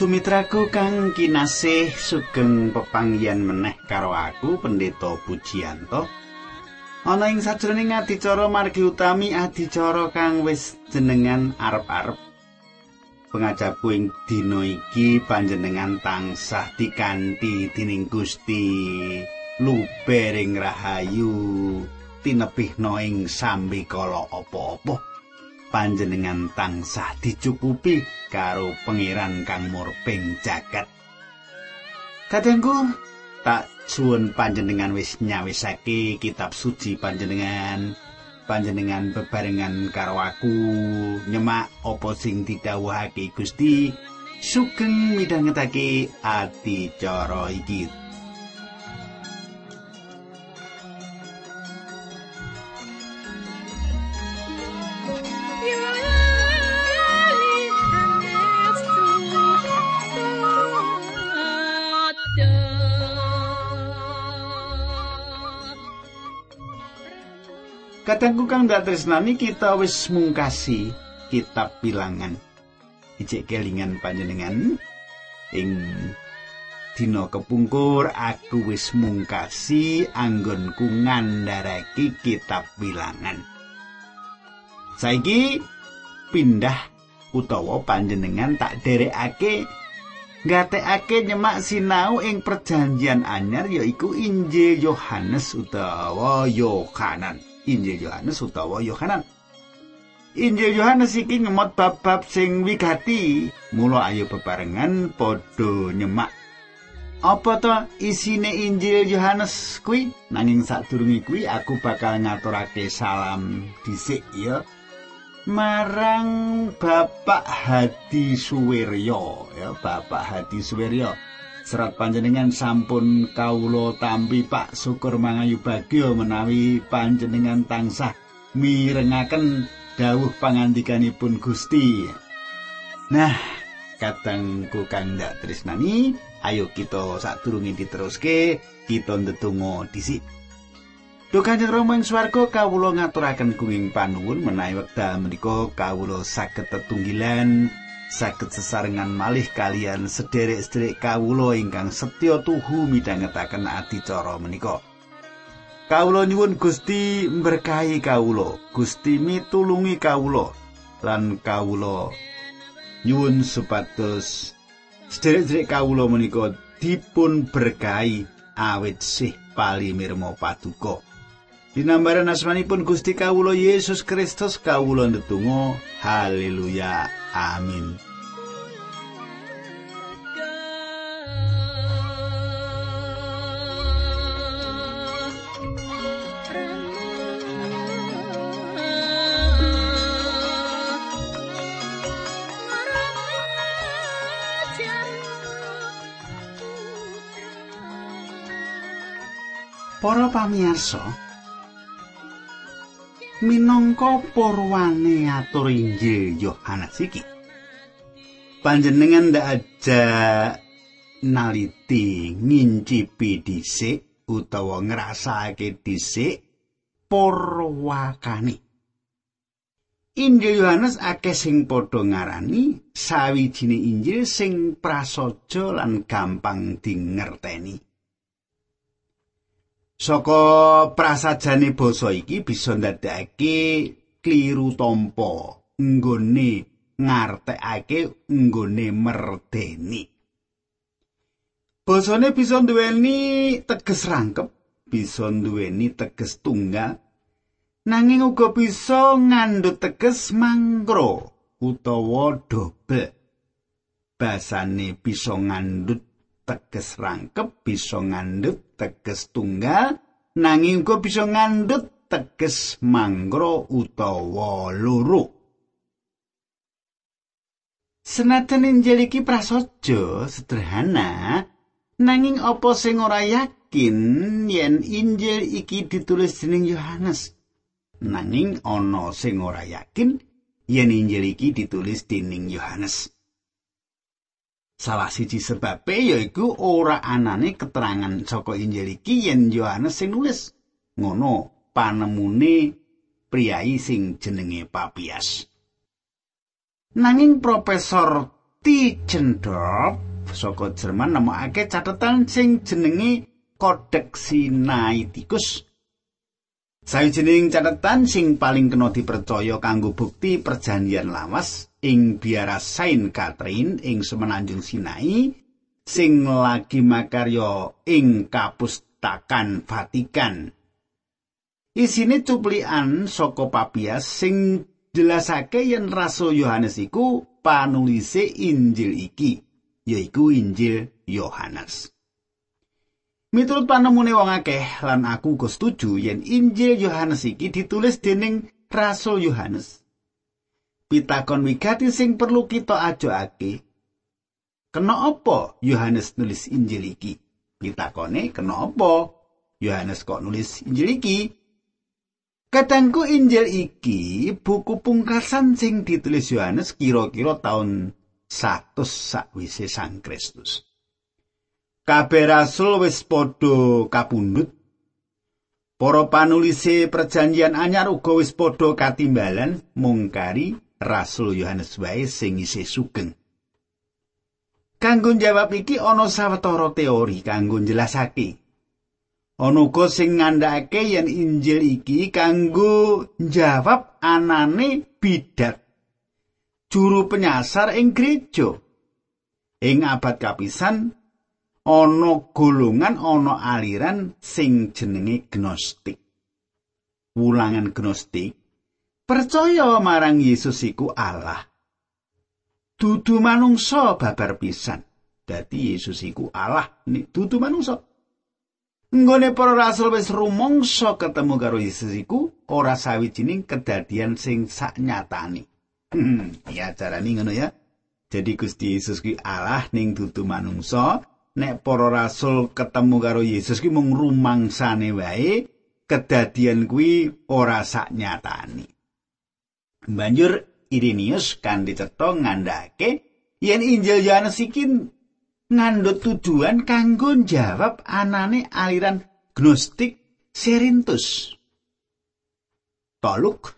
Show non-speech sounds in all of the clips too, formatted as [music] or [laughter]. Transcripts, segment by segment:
Sumitraku kang kinasih sugeng pepanggihan meneh karo aku Pendeta Pujiyanto. Ana ing sajroning adicara margi utami adicara kang wis jenengan arep-arep. Pengajaku ing dina iki panjenengan tansah dikanthi dening Gusti lubering rahayu tinebihna ing sambi kala apa-apa. Panjenengan tansah dicukupi karo pangeran kang murping jagat. Kadangku tak suwun panjenengan wis nyawisake kitab suci panjenengan. Panjenengan bebarengan karo aku nyemak apa sing didhawuhake Gusti sugeng midhangetake ati cara iki. Kadangku kang dak tresnani kita wis mungkasi kitab bilangan. Ijek kelingan panjenengan ing dina kepungkur aku wis mungkasi anggonku ngandharake kitab bilangan. Saiki pindah utawa panjenengan tak derekake ngatekake nyemak sinau ing perjanjian anyar yaiku Injil Yohanes utawa Yohanan. Injil Yohanes utawa Yohanan. Injil Yohanes iki ngemot bab-bab sing wigati, mula ayo bebarengan padha nyemak. Apa to isine Injil Yohanes kuwi? Nanging sadurunge kuwi aku bakal ngaturake salam dhisik ya. Marang Bapak Hadi Suwiryo ya, Bapak Hadi Suwiryo. Serat panjenengan sampun kawula tampi Pak syukur mangayu bagya menawi panjenengan tansah mirengaken dawuh pangandikanipun Gusti. Nah, katengku kang ndak tresnani, ayo kita sadurunge diteruske, kita ndedonga dhisik. Duh Kanjeng Rama ing swarga kawula ngaturaken gunging panuwun menawi wekdal menika kawula saged tetunggilan saged sesarengan malih kalian sederek-sederek kawula ingkang setya tuhu midhangetaken adicara menika. Kawula nyuwun Gusti berkahi kawula, Gusti mitulungi kawula lan kawula nyuwun supados sederek-sederek kawula menika dipun berkahi awit sih palimirma paduka. Dinambaran asmanipun Gusti Kawulo Yesus Kristus kawulo ndedonga haleluya amin. Para pamirsa, minangka purwane atur Injil Yohanes iki. Panjenengan ndak aja naliti ngincipi dhisik utawa ngrasake dhisik purwakane. Injil Yohanes akeh sing padha ngarani sawijine Injil sing prasaja lan gampang dingerteni. Saka prasajane basa iki bisa ndadekake kliru tampa nggone ngartekake nggone merdeni. Basane bisa duweni teges rangkep, bisa duweni teges tunggal, nanging uga bisa ngandhut teges mangkro utawa dobel. Basane bisa ngandhut teges rangkep bisa ngandhut teges tunggal. Nanging uga bisa ngandhut teges mangro utawa loro. Senajan Injil iki prasaja sederhana. Nanging apa sing ora yakin yen Injil iki ditulis dening Yohanes? Nanging ana sing ora yakin yen Injil iki ditulis dening Yohanes Salah siji sebabe yaiku ora anane keterangan saka Injil iki yen Yohanes sing nulis. Ngono panemune priyayi sing jenenge Papias. Nanging Profesor Tischendorf saka Jerman nemokake catetan sing jenenge Codex Sinaiticus. Sawijining catetan sing paling kena dipercaya kanggo bukti perjanjian lawas ing biara Saint Catherine ing semenanjung Sinai sing lagi makarya ing kapustakan Vatikan. Isine cuplikan saka papias sing jelasake yen Rasul Yohanes iku panulise Injil iki. yaiku Injil Yohanes. Miturut panemune wong akeh lan aku uga setuju yen Injil Yohanes iki ditulis dening Rasul Yohanes. Pitakon wigati sing perlu kita ajoake. Kena apa Yohanes nulis Injil iki? Pitakone kena apa Yohanes kok nulis Injil iki? Katangku Injil iki buku pungkasan sing ditulis Yohanes kira-kira tahun satus sakwise Sang Kristus. Kabeh rasul wis padha kapundhut. Para panulise perjanjian anyar uga wis padha katimbalan mungkari Rasul Yohanes wae sing isih sugeng. Kanggo jawab iki ana sawetara teori kanggo njelasake. Ana uga sing ngandhakake yen Injil iki kanggo jawab anane bidat juru penyasar ing gereja. Ing abad kapisan ana golongan ana aliran sing jenenge gnostik. Wulangan gnostik percaya marang Yesus iku Allah. Dudu manungsa babar pisan. Dadi Yesus iku Allah nek dudu manungsa. Nggone para rasul wis rumangsa ketemu karo Yesus iku ora sawijining kedadian sing sak nyatane. Hmm, ya carane ngono ya. Jadi Gusti Yesus kuwi Allah ning dudu manungsa, nek para rasul ketemu karo Yesus kuwi mung rumangsane wae, kedadian kuwi ora sak nyatane. Banjur Irinius kan dicetha ngandhake yen Injil Yohanes iki ngandhut tujuan kanggo jawab anane aliran gnostik Serintus. Toluk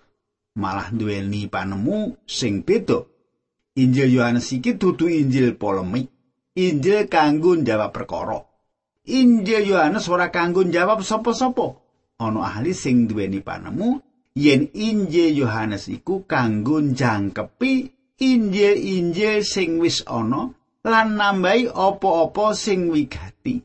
malah duweni panemu sing beda. Injil Yohanes iki dudu Injil polemik, Injil kanggo jawab perkara. Injil Yohanes ora kanggo jawab sapa-sapa. Ana ahli sing duweni panemu yen Injil Yohanes iku kanggo jangkepi Injil-injil sing wis ana lan nambahi apa-apa sing wigati.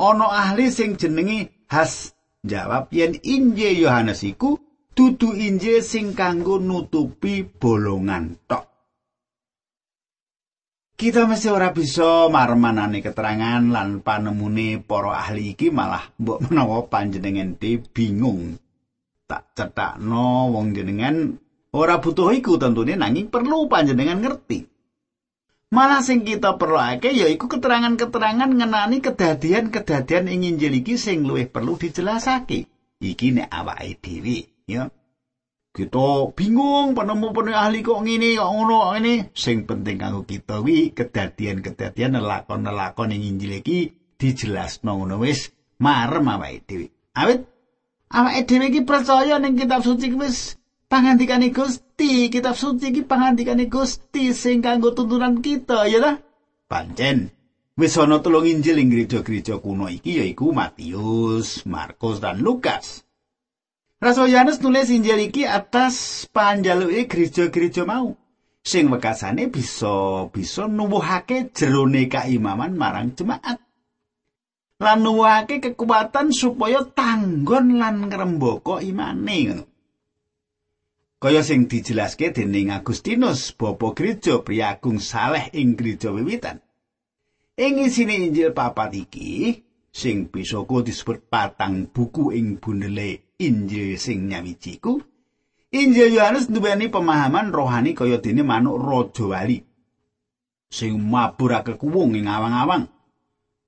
Ana ahli sing jenenge Has jawab yen Injil Yohanes iku dudu Injil sing kanggo nutupi bolongan tok. Kita mesti ora bisa marmanane keterangan lan panemune para ahli iki malah mbok menawa panjenengan te bingung. Tak cetakno wong jenengan ora butuh iku tentune nanging perlu panjenengan ngerti. Malah sing kita perluake yaiku keterangan-keterangan ngenani kedadian-kedadian ing Injil iki sing luwih perlu dijelasake. Iki nek awake dhewe ya kita bingung penemu penemu ahli kok ngene kok ngono ini sing penting kanggo kita wi kedadian-kedadian lakon-lakon ing Injil iki dijelasno ngono. Wis marem awake dhewe. Awit? Awake dhewe iki percaya ning kitab suci wis. Pangandikane Gusti kitab suci iki pangandikane Gusti sing kanggo tuntunan kita ya ta? Pancen. Wis ana tulung Injil ing gereja-gereja kuno iki yaiku Matius Markus dan Lukas Rasul Yohanes nulis Injil iki atas panjaluke gereja-gereja mau sing wekasane bisa bisa nuwuhake jerone kaimaman marang jemaat. Lan nuwuhake kekuatan supaya tanggon lan ngrembaka imane ngono. Kaya sing dijelaske dening Agustinus, bapa gereja priagung saleh ing gereja wiwitan. Ing isine Injil papat iki sing bisa disebut patang buku ing bundele Injil sing nyawiji ku Injil Yohanes duweni pemahaman rohani kaya dene manuk raja wali sing mabur kekuwung ing awang-awang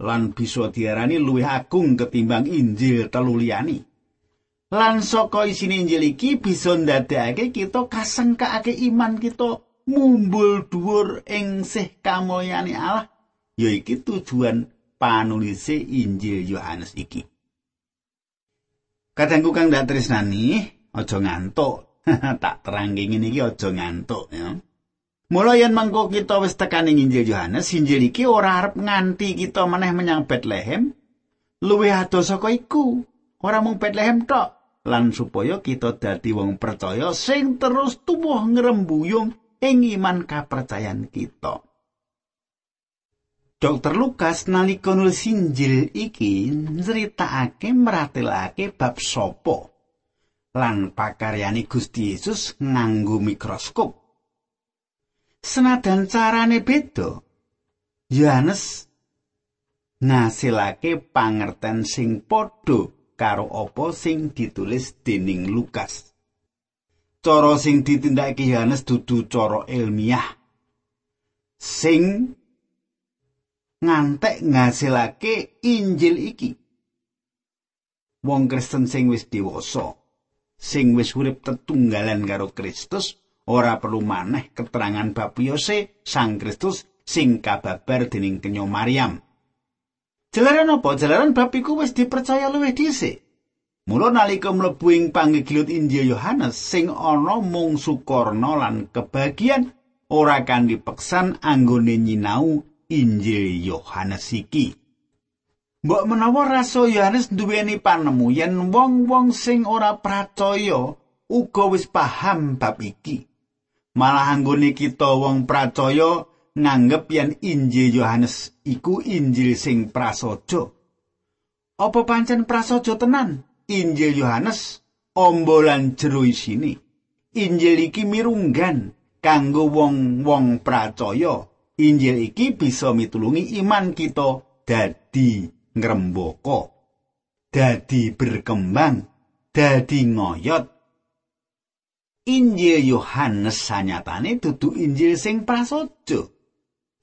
lan bisa diarani luwih agung ketimbang Injil telu liyani. Lan saka isine Injil iki bisa ndadekake kita kasengkake iman kita mumbul dhuwur ing sih kamulyane Allah. Ya iki tujuan panulise Injil Yohanes iki. Kadangku kang ndak tresnani, aja ngantuk. [laughs] tak terangke ngene iki aja ngantuk ya. Mula yen mengko kita wis tekan ing Injil Yohanes, Injil iki ora arep nganti kita meneh menyang Bethlehem. Luwih adoh saka iku, ora mung Bethlehem tok, lan supaya kita dadi wong percaya sing terus tuwuh ngrembuyung ing iman kapercayan kita. Dokter Lukas nalika nulis Injil iki nyritakake meratelake bab sapa lan pakaryane Gusti Yesus nganggo mikroskop. Senadan carane beda, Yohanes ngasilake pangerten sing padha karo apa sing ditulis dening Lukas. Cara sing ditindakake Yohanes dudu cara ilmiah. Sing ngantek ngasilake Injil iki. Wong Kristen sing wis dewasa, sing wis urip tetunggalan karo Kristus, ora perlu maneh keterangan bab Yose Sang Kristus sing kababar dening kenyo Maryam. Jalaran apa? Jalaran bab iku wis dipercaya luwih dhisik. Mula nalika mlebu ing panggilut Injil Yohanes sing ana mung sukorna lan kebagian ora kan dipeksan anggone nyinau Injil Yohanes iki. Mbok menawa raso Yohanes duweni panemu yen wong-wong sing ora percaya uga wis paham bab iki. Malah anggone kita wong percaya nganggep yen Injil Yohanes iku Injil sing prasaja. Apa pancen prasaja tenan? Injil Yohanes ombolan jero isine. Injil iki mirunggan kanggo wong-wong percaya Injil iki bisa mitulungi iman kita dadi ngrembaka, dadi berkembang, dadi ngoyot. Injil Yohanes sanyatane dudu Injil sing prasaja.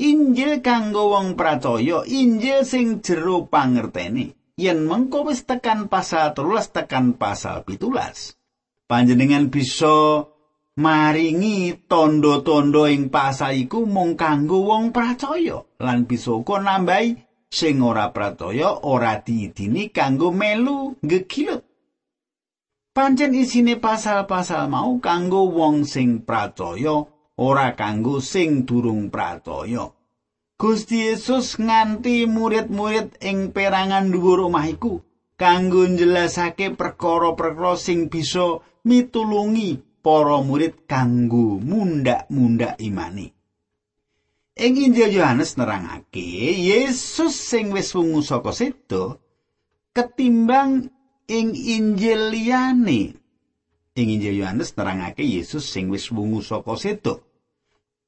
Injil kanggo wong percaya, Injil sing jero pangertene. Yen mengko wis tekan pasal 13 tekan pasal 17, panjenengan bisa maringi tondo-tondo ing pasal iku mung kanggo wong percaya lan bisa uga nambahi sing ora percaya ora diidini kanggo melu gegilut. Pancen isine pasal-pasal mau kanggo wong sing percaya ora kanggo sing durung percaya. Gusti Yesus nganti murid-murid ing perangan dhuwur omah iku kanggo njelasake perkara-perkara sing bisa mitulungi para murid kanggo mundak-mundak imani. Ing Injil Yohanes nerangake, Yesus sing wis wungu saka sedo ketimbang ing Injil liyane. Ing Injil Yohanes nerangake Yesus sing wis wungu saka sedo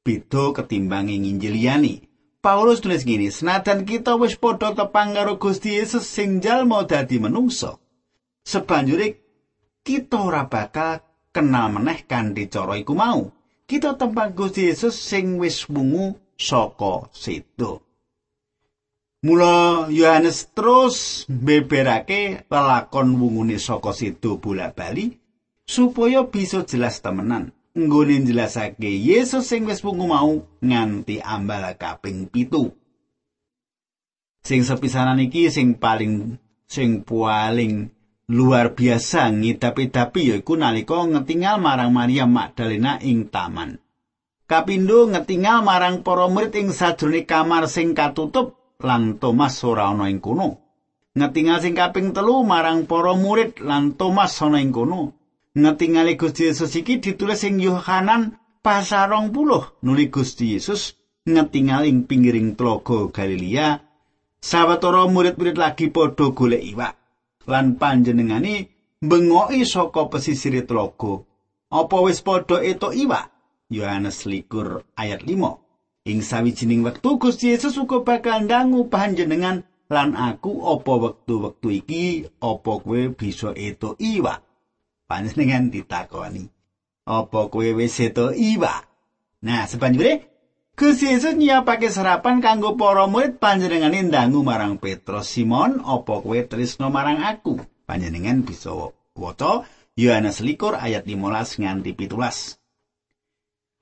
beda ketimbang ing Injil liyane. Paulus tulis gini, senajan kita wis padha tepang karo Gusti Yesus sing jalma dadi menungso. Sebanjure kita ora bakal kenal meneh kanthi cara iku mau. Kita tembang Gusti Yesus sing wis wungu saka sedo. Mula Yohanes terus beberake lelakon wungune saka sedo bola-bali supaya bisa jelas temenan. Nggone jelasake Yesus sing wis wungu mau nganti ambal kaping pitu. Sing sepisanan iki sing paling sing paling luar biasa ngidapi-dapi yaiku nalika ngetingal marang Maria Magdalena ing taman. Kapindo ngetingal marang para murid ing sajroning kamar sing katutup lan Thomas ora ana ing kono. Ngetingal sing kaping telu marang para murid lan Thomas ana ing kono. Ngetingali Gusti Yesus iki ditulis ing Yohanan pasal 20 nuli Gusti Yesus ngetingal ing pinggiring tlaga Galilea. Sawetara murid-murid lagi padha golek iwak. Lan panjenengane bengoki saka pesisir tlaga. Apa wis padha etuk iwak? Yohanes likur ayat 5. Ing sawijining wektu Gusti Yesus uga bakal ndangu panjenengan lan aku apa wektu-wektu iki apa kowe bisa etuk iwak? Panjenengan ditakoni. Apa kowe wis etuk iwak? Nah, sebanjure Gusti Yesus nyiapake sarapan kanggo para murid panjenengane ndangu marang Petrus Simon, "Apa kowe tresno marang aku?" Panjenengan bisa waca Yohanes likur ayat 15 nganti 17.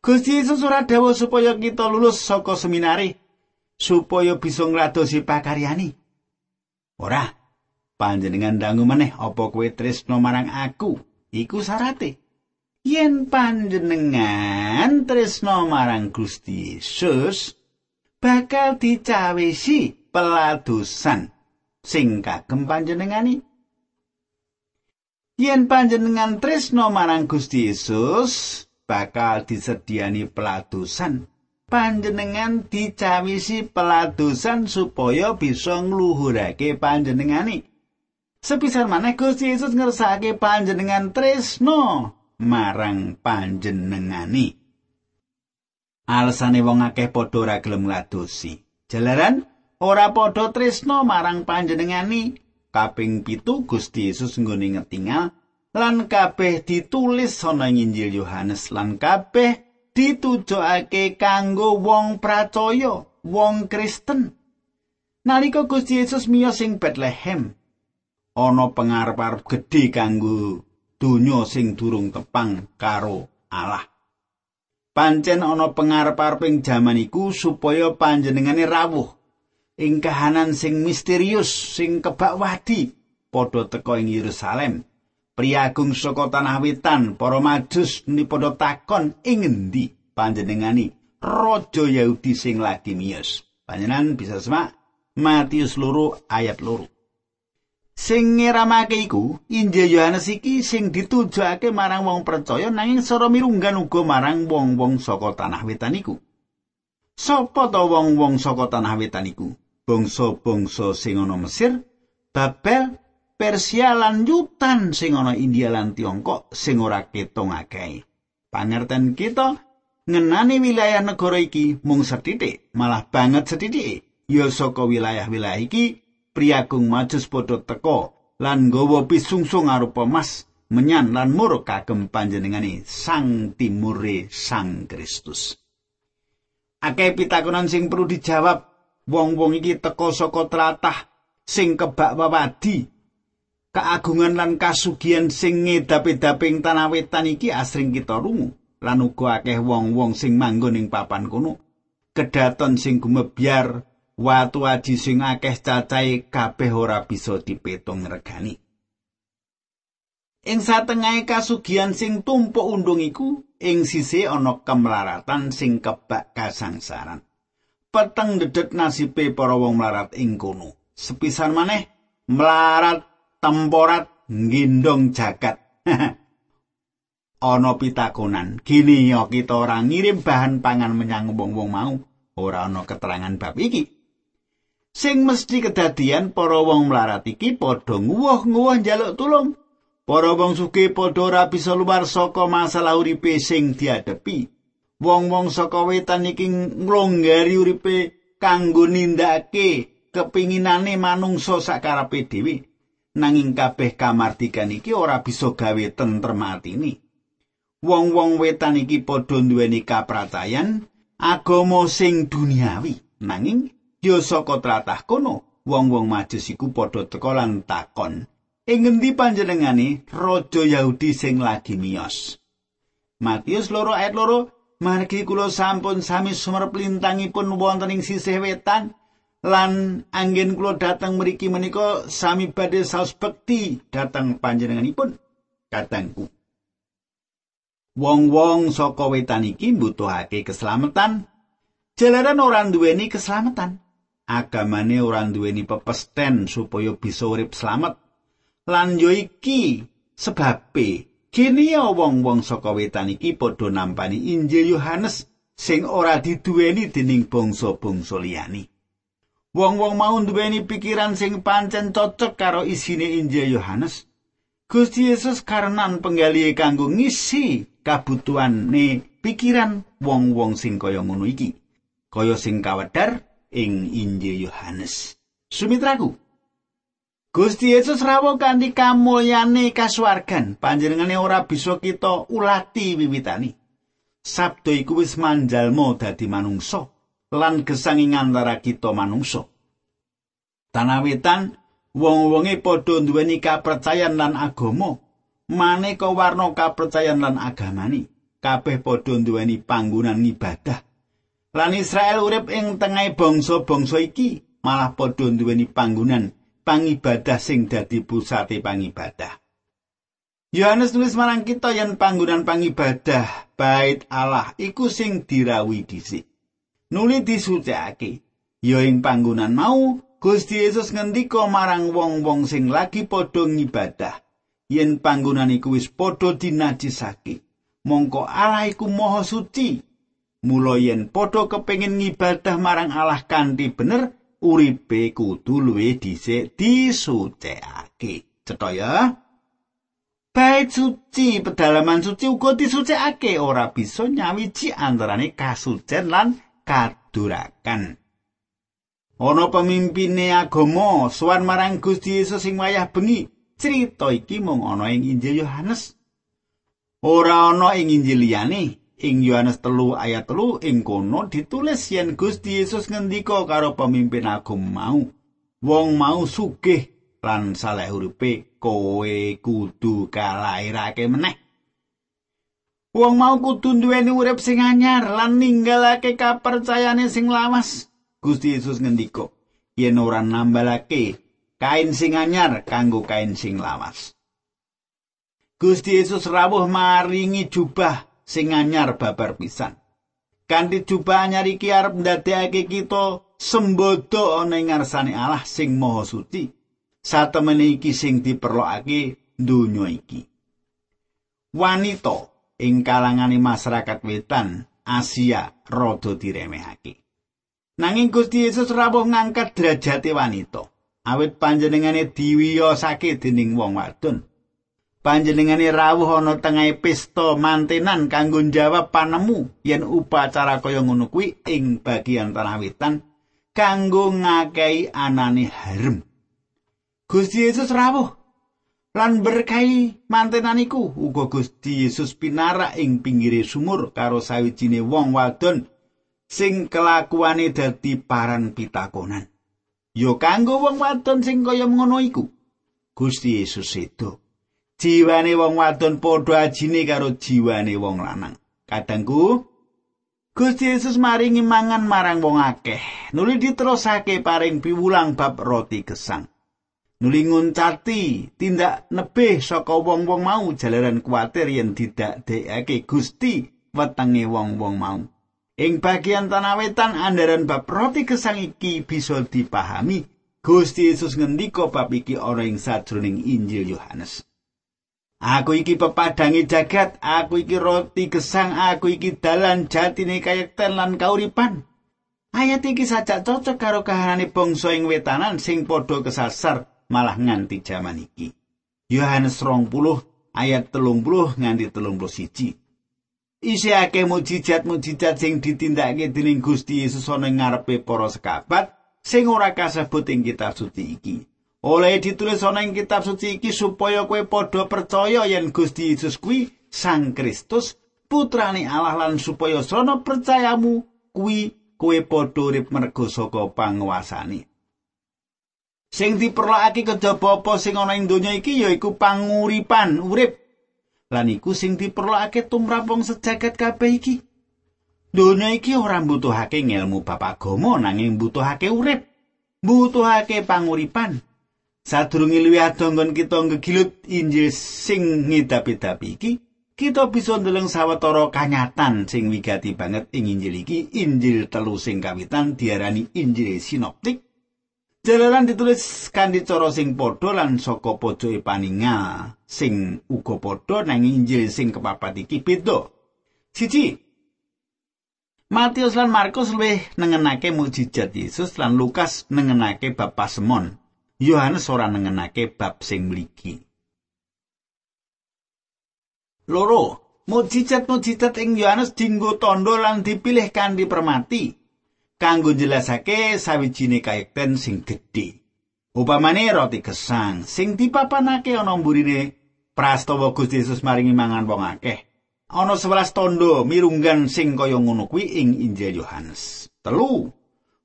Gusti Yesus ora dawuh supaya kita lulus saka seminari supaya bisa ngladosi pakaryani. Ora, panjenengan ndangu meneh apa kowe tresno marang aku? Iku syarate. Yen panjenengan tresno marang Gusti Yesus bakal dicawisi peladosan sing kagem panjenengani. Yen panjenengan tresno marang Gusti Yesus bakal disediani peladosan. Panjenengan dicawisi peladosan supaya bisa ngluhurake panjenengani. Sepisar maneh Gusti Yesus ngersake panjenengan tresno marang panjenengani. Alasane wong akeh padha ora gelem ngladosi. Jalaran ora padha tresno marang panjenengani. Kaping pitu Gusti Yesus nggone ngetingal lan kabeh ditulis ana Injil Yohanes lan kabeh ditujokake kanggo wong pracaya, wong Kristen. Nalika Gusti Yesus miyos ing Bethlehem, ana pengarep-arep gedhe kanggo donya sing durung tepang karo Allah. Pancen ana pangarep-areping jaman iku supaya panjenengane rawuh ing kahanan sing misterius sing kebak wadi padha teka ing Yerusalem. Priagung saka tanah wetan, para majus ni padha takon ing endi panjenengani raja Yahudi sing lagi miyos. Panjenengan bisa semak Matius loro ayat loro. Sing ngeramake iku, Injil Yohanes iki sing ditujokake marang wong percaya nanging sora mirunggan uga marang wong-wong saka tanah wetan iku. Sopo to wong-wong saka tanah wetan iku? Bangsa-bangsa sing ana Mesir, Babel, Persia lan Yutan sing ana India lan Tiongkok sing ora ketung akeh. Pangerten kita ngenani wilayah negara iki mung sethithik, malah banget sethithik. Ya saka wilayah-wilayah iki priagung majus padha teka lan nggawa pisungsung arupa mas menyan lan mur kagem panjenengane Sang Timure Sang Kristus. Akeh pitakonan sing perlu dijawab wong-wong iki teka saka tlatah sing kebak wawadi. Keagungan lan kasugian sing ngedap-edaping tanah wetan iki asring kita rungu lan uga akeh wong-wong sing manggon ing papan kono. Kedaton sing gumebyar watu aji sing akeh cacahe kabeh ora bisa dipetung regani. Ing satengahe kasugian sing tumpuk undung iku, ing sisi ana kemlaratan sing kebak kasangsaran. Peteng dedet nasibe para wong mlarat ing kono. Sepisan maneh mlarat temporat ngindong jagat. [laughs] ana pitakonan, gini yo kita ora ngirim bahan pangan menyang wong-wong mau, ora ana keterangan bab iki. Sing mesti kedadian para wong mlarat iki padha nguwuh-nguwuh njaluk tulung. Para wong sugih padha ora bisa luwar saka masalah uripe sing diadepi. Wong-wong saka wetan iki nglonggari uripe kanggo nindakake kepinginane manungsa sakarepe dhewe. Nanging kabeh kamardikan iki ora bisa gawe tentrem atine. Wong-wong wetan iki padha duweni kapracayan agama sing duniawi. Nanging ya saka tlatah kono wong-wong majus iku padha teka lan takon. Ing ngendi panjenengane? Raja Yahudi sing lagi miyos. Matius loro ayat loro margi kula sampun sami sumerep lintangipun wonten ing sisih wetan lan anggen kula dateng mriki menika sami badhe saus bekti dateng panjenenganipun. Katangku Wong-wong saka wetan iki mbutuhake keselamatan. Jalaran ora duweni keselamatan agamane ora duweni pepesten supaya bisa urip slamet. Lan yo iki sebabe kene wong-wong saka wetan iki padha nampani Injil Yohanes sing ora diduweni dening bangsa-bangsa liyane. Wong-wong mau duweni pikiran sing pancen cocok karo isine Injil Yohanes. Gusti Yesus karenan penggali kanggo ngisi kabutuhan ne pikiran wong-wong sing kaya ngono iki. Kaya sing kawedar ing Injil Yohanes. Sumitraku. Gusti Yesus rawuh kanthi kamulyane kasuwargan, panjenengane ora bisa kita ulati wiwitani. Sabdo iku wis manjalma dadi manungsa lan gesang ing antara kita manungsa. Tanawitan wong-wonge padha nduweni kapercayan lan agama. Maneka warna kapercayan lan agamani, kabeh padha nduweni panggonan ibadah. Lan Israel urip ing tengahing bangsa-bangsa iki malah padha nduweni panggonan pangibadah sing dadi pusate pangibadah. Yohanes nulis marang kita yen panggonan pangibadah bait Allah iku sing dirawuhi dhisik. Nuli disucikake. Ya ing panggonan mau Gusti Yesus ngendika marang wong-wong sing lagi padha ngibadah yen panggonan iku wis padha dinajisake. Mongko Allah iku maha suci. Mula yen padha kepengin ngibadah marang Allah kanthi bener, uripe kudu luwih dhisik disucikake. Cetha ya. Bait suci, pedalaman suci uga disucikake ora bisa nyawiji antarane kasucen lan kadurakan. Ana pemimpine agama suwan marang Gusti Yesus sing wayah bengi. Crita iki mung ana ing Injil Yohanes. Ora ana ing Injil liyane. Ing Yohanes telu ayat telu ing kono ditulis yen Gusti Yesus ngendika karo pemimpin agama mau. Wong mau sugih lan saleh uripe kowe kudu kalairake meneh. Wong mau kudu duweni urip sing anyar lan ninggalake kapercayane sing lawas. Gusti Yesus ngendika, yen ora nambalake kain sing anyar kanggo kain sing lawas. Gusti Yesus rawuh maringi jubah sing anyar babar pisan. Kanthi jubah anyar iki arep ndadekake kita sembodo ana ing ngarsane Allah sing maha suci. satemene iki sing diperlokake donya iki. Wanita ing kalangane masyarakat wetan Asia rada diremehake. Nanging Gusti Yesus rawuh ngangkat derajate wanita. Awit panjenengane diwiyosake dening wong wadon. Panjenengane rawuh ana tengah pesta mantenan kanggo jawab panemu yen upacara kaya ngono kuwi ing bagian tanah wetan kanggo ngakehi anane harem. Gusti Yesus rawuh lan berkahi mantenan iku uga Gusti Yesus pinarak ing pinggire sumur karo sawijine wong wadon sing kelakuane dadi paran pitakonan. Yo kanggo wong wadon sing kaya ngono iku. Gusti Yesus sedo. Jiwane wong wadon padha ajine karo jiwane wong lanang. Kadangku Gusti Yesus maringi mangan marang wong akeh. Nuli diterusake paring piwulang bab roti gesang. nuli nguncati tindak nebih saka wong-wong mau jalaran kuatir yen didadekake Gusti wetenge wong-wong mau. Ing bagian tanah wetan andaran bab roti gesang iki bisa dipahami. Gusti Yesus ngendika bab iki ora ing sajroning Injil Yohanes. Aku iki pepadangi jagat, aku iki roti gesang, aku iki dalan jatine kayekten lan kauripan. Ayat iki sajak cocok karo kahanane bangsa ing wetanan sing padha kesasar malah nganti jaman iki. Yohanes 20 ayat 30 nganti 31. Isi akeh mujizat-mujizat sing ditindakake dening Gusti Yesus ana ngarepe para sekabat sing ora kasebut ing kitab suci iki. Oleh ditulis ana ing kitab suci iki supaya kowe padha percaya yen Gusti Yesus kuwi Sang Kristus putrane Allah lan supaya srana percayamu kuwi kowe padha urip mergo saka panguasane. Sing diperlokake kejaba apa sing ana ing donya iki yaiku panguripan, urip. Lan iku sing diperlokake tumrap wong sejagat kabeh iki. Donya iki ora mbutuhake ngelmu bab agama nanging mbutuhake urip. Mbutuhake panguripan. Sadurunge luwih adonggon kita ngegilut Injil sing ngidapi-dapi iki, kita bisa ndeleng sawetara kanyatan sing wigati banget ing Injil iki. Injil telu sing kawitan diarani Injil sinoptik. Jalaran ditulis kanthi cara sing padha lan saka pojoke paningal sing uga padha nang Injil sing kepapat iki beda. Siji Matius lan Markus luwih nengenake mukjizat Yesus lan Lukas nengenake bab pasemon. Yohanes ora nengenake bab sing mligi. Loro, mukjizat-mukjizat ing Yohanes dinggo tondo lan dipilih kanthi permati. kanggo jelasake sawijine kayekten sing gedhe. Upamane roti gesang sing dipapanake ana mburine prastawa Gusti Yesus maringi mangan wong akeh. Ana 11 tondo mirunggan sing kaya ngono kuwi ing Injil Yohanes. Telu.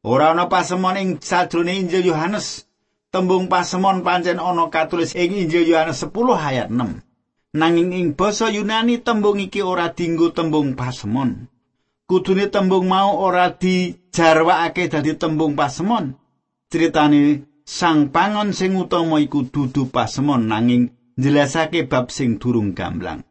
Ora ana pasemon ing sajrone Injil Yohanes. Tembung pasemon pancen ana katulis ing Injil Yohanes 10 ayat 6. Nanging ing basa Yunani tembung iki ora dinggo tembung pasemon. kudune tembung mau ora dijarwakake dadi tembung pasemon. Critane sang pangon sing utama iku dudu pasemon nanging njelasake bab sing durung gamblang.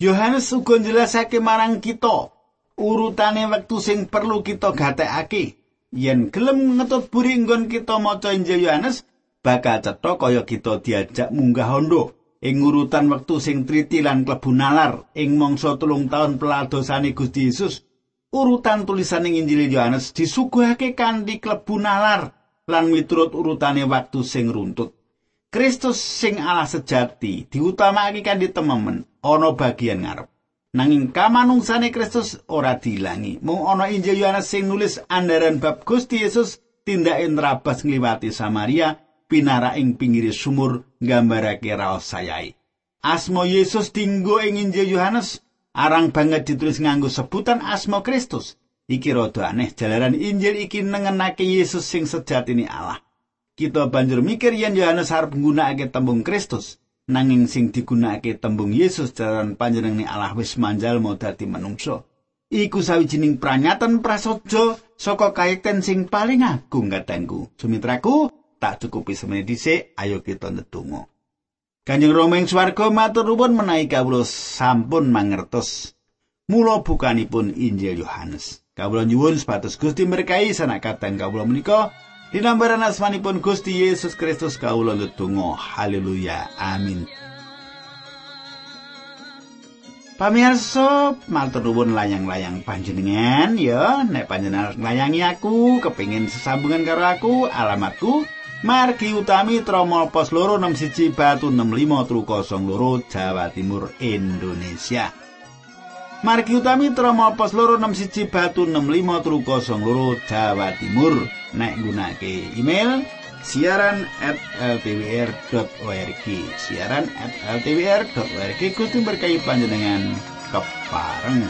Yohanes uga njelasake marang kita urutane wektu sing perlu kita gatekake. Yen gelem ngetut buri nggon kita maca Injil Yohanes, bakal cetha kaya kita diajak munggah hondo ing urutan wektu sing triti lan klebu nalar ing mangsa telung taun peladosane Gusti Yesus. Urutan tulisan Injil Yohanes disuguhake kanthi klebu nalar lan miturut urutane waktu sing runtut. Kristus sing Allah sejati diutamakake kanthi tememen ana bagian ngarep. Nanging kamanungsane Kristus ora diilangi. Mung ana Injil Yohanes sing nulis andaran bab Gusti Yesus tindake nrabas ngliwati Samaria pinara ing pinggir sumur nggambarake raos sayai. Asmo Yesus dinggo ing Injil Yohanes arang banget ditulis nganggo sebutan asmo Kristus. Iki rada aneh jalaran Injil iki nengenake Yesus sing sejatine Allah. Kita banjur mikir yen Yohanes arep nggunakake tembung Kristus, nanging sing digunakake tembung Yesus jalaran panjenengane Allah wis manjalma dadi manungsa. Iku sawijining pranyatan prasaja saka kaiten sing paling agung katengku. Sumitraku, tak cukupi semene dhisik, ayo kita ndedonga. Kanjeng Rama ing swarga matur nuwun menawi kawula sampun mangertos mula bukanipun Injil Yohanes. Kawula nyuwun sepatus Gusti berkahi sanak kateng kawula menika dinambaran asmanipun Gusti Yesus Kristus kawula ndedonga haleluya. Amin. Pamirsa, matur nuwun layang-layang panjenengan. Ya, nek panjenengan nglayangi aku, kepingin sesambungan karo aku, alamatku Margi Utami Tromol Pos Loro 61 Batu 65 Trukosong Loro Jawa Timur Indonesia. Margi utami Troma Pos Loro 61 Batu 65 Truko Song Loro Jawa Timur. Nek nggunakake email siaran at ltwr.org siaran at ltwr.org kudu berkahi panjenengan kepareng